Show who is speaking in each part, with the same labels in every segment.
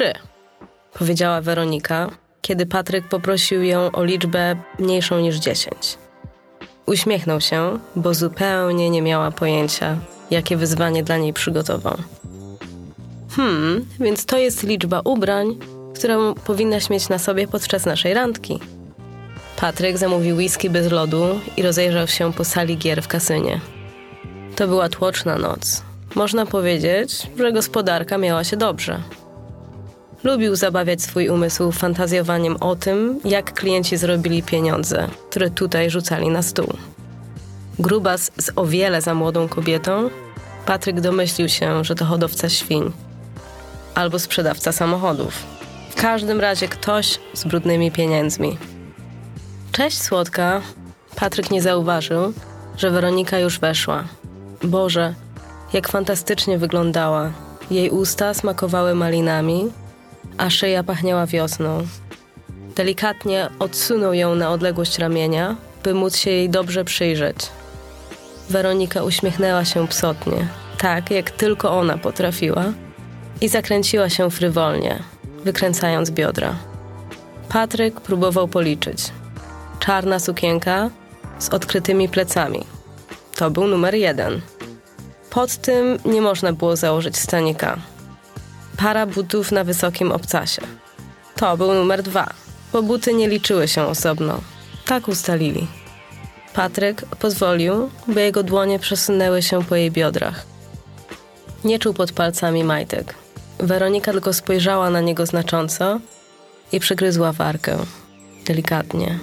Speaker 1: trzy, powiedziała Weronika, kiedy Patryk poprosił ją o liczbę mniejszą niż dziesięć. Uśmiechnął się, bo zupełnie nie miała pojęcia, jakie wyzwanie dla niej przygotował. Hmm, więc to jest liczba ubrań, którą powinnaś mieć na sobie podczas naszej randki. Patryk zamówił whisky bez lodu i rozejrzał się po sali gier w kasynie. To była tłoczna noc. Można powiedzieć, że gospodarka miała się dobrze. Lubił zabawiać swój umysł fantazjowaniem o tym, jak klienci zrobili pieniądze, które tutaj rzucali na stół. Grubas z o wiele za młodą kobietą, Patryk domyślił się, że to hodowca świń albo sprzedawca samochodów. W każdym razie ktoś z brudnymi pieniędzmi. Cześć, słodka. Patryk nie zauważył, że Weronika już weszła. Boże, jak fantastycznie wyglądała. Jej usta smakowały malinami, a szyja pachniała wiosną. Delikatnie odsunął ją na odległość ramienia, by móc się jej dobrze przyjrzeć. Weronika uśmiechnęła się psotnie, tak jak tylko ona potrafiła, i zakręciła się frywolnie, wykręcając biodra. Patryk próbował policzyć. Czarna sukienka z odkrytymi plecami. To był numer jeden. Pod tym nie można było założyć stanika. Para butów na wysokim obcasie. To był numer dwa, bo buty nie liczyły się osobno. Tak ustalili. Patryk pozwolił, by jego dłonie przesunęły się po jej biodrach. Nie czuł pod palcami majtek. Weronika tylko spojrzała na niego znacząco i przygryzła warkę. Delikatnie.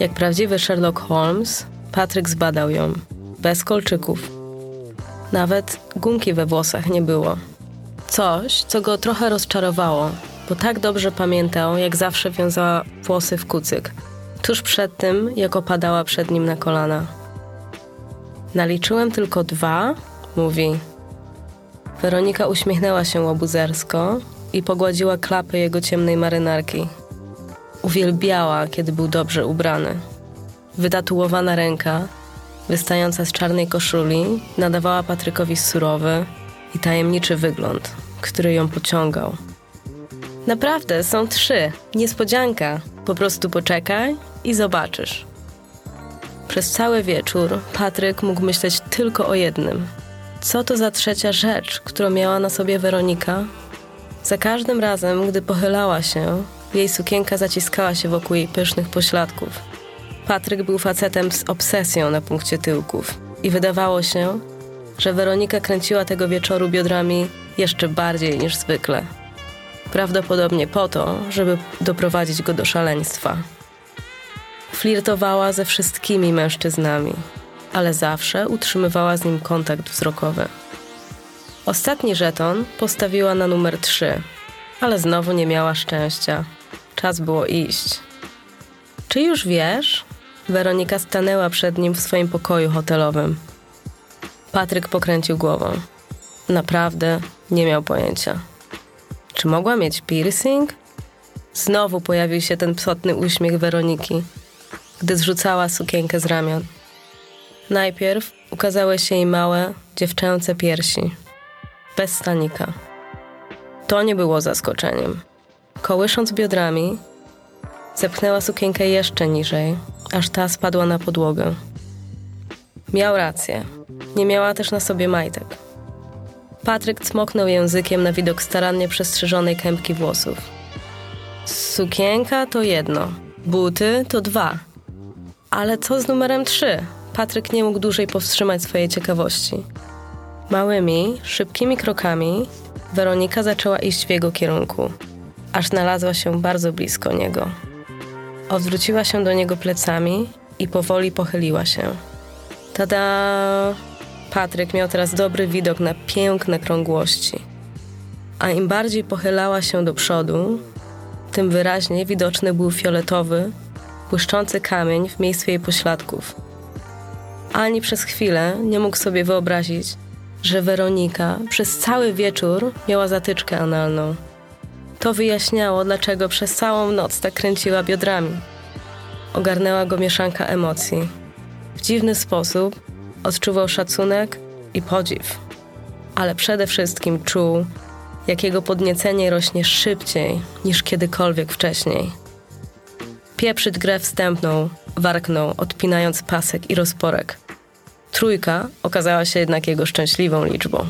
Speaker 1: Jak prawdziwy Sherlock Holmes, Patryk zbadał ją. Bez kolczyków. Nawet gumki we włosach nie było. Coś, co go trochę rozczarowało, bo tak dobrze pamiętał, jak zawsze wiązała włosy w kucyk, tuż przed tym, jak opadała przed nim na kolana. Naliczyłem tylko dwa, mówi. Weronika uśmiechnęła się łobuzersko i pogładziła klapy jego ciemnej marynarki. Uwielbiała, kiedy był dobrze ubrany. Wytatuowana ręka, wystająca z czarnej koszuli, nadawała Patrykowi surowy i tajemniczy wygląd, który ją pociągał. Naprawdę, są trzy. Niespodzianka. Po prostu poczekaj i zobaczysz. Przez cały wieczór Patryk mógł myśleć tylko o jednym. Co to za trzecia rzecz, którą miała na sobie Weronika? Za każdym razem, gdy pochylała się, jej sukienka zaciskała się wokół jej pysznych pośladków. Patryk był facetem z obsesją na punkcie tyłków i wydawało się, że Weronika kręciła tego wieczoru biodrami jeszcze bardziej niż zwykle. Prawdopodobnie po to, żeby doprowadzić go do szaleństwa. Flirtowała ze wszystkimi mężczyznami, ale zawsze utrzymywała z nim kontakt wzrokowy. Ostatni żeton postawiła na numer 3, ale znowu nie miała szczęścia. Czas było iść. Czy już wiesz? Weronika stanęła przed nim w swoim pokoju hotelowym. Patryk pokręcił głową. Naprawdę nie miał pojęcia. Czy mogła mieć piercing? Znowu pojawił się ten psotny uśmiech Weroniki, gdy zrzucała sukienkę z ramion. Najpierw ukazały się jej małe, dziewczęce piersi. Bez stanika. To nie było zaskoczeniem. Kołysząc biodrami, zepchnęła sukienkę jeszcze niżej, aż ta spadła na podłogę. Miał rację. Nie miała też na sobie majtek. Patryk cmoknął językiem na widok starannie przestrzeżonej kępki włosów. Sukienka to jedno, buty to dwa. Ale co z numerem trzy? Patryk nie mógł dłużej powstrzymać swojej ciekawości. Małymi, szybkimi krokami Weronika zaczęła iść w jego kierunku, aż znalazła się bardzo blisko niego. Odwróciła się do niego plecami i powoli pochyliła się. Tada! Patryk miał teraz dobry widok na piękne krągłości. A im bardziej pochylała się do przodu, tym wyraźniej widoczny był fioletowy, błyszczący kamień w miejscu jej pośladków. Ani przez chwilę nie mógł sobie wyobrazić, że Weronika przez cały wieczór miała zatyczkę analną. To wyjaśniało, dlaczego przez całą noc tak kręciła biodrami. Ogarnęła go mieszanka emocji. W dziwny sposób odczuwał szacunek i podziw, ale przede wszystkim czuł, jak jego podniecenie rośnie szybciej niż kiedykolwiek wcześniej. Pieprzyć grę wstępną, warknął, odpinając pasek i rozporek. Trójka okazała się jednak jego szczęśliwą liczbą.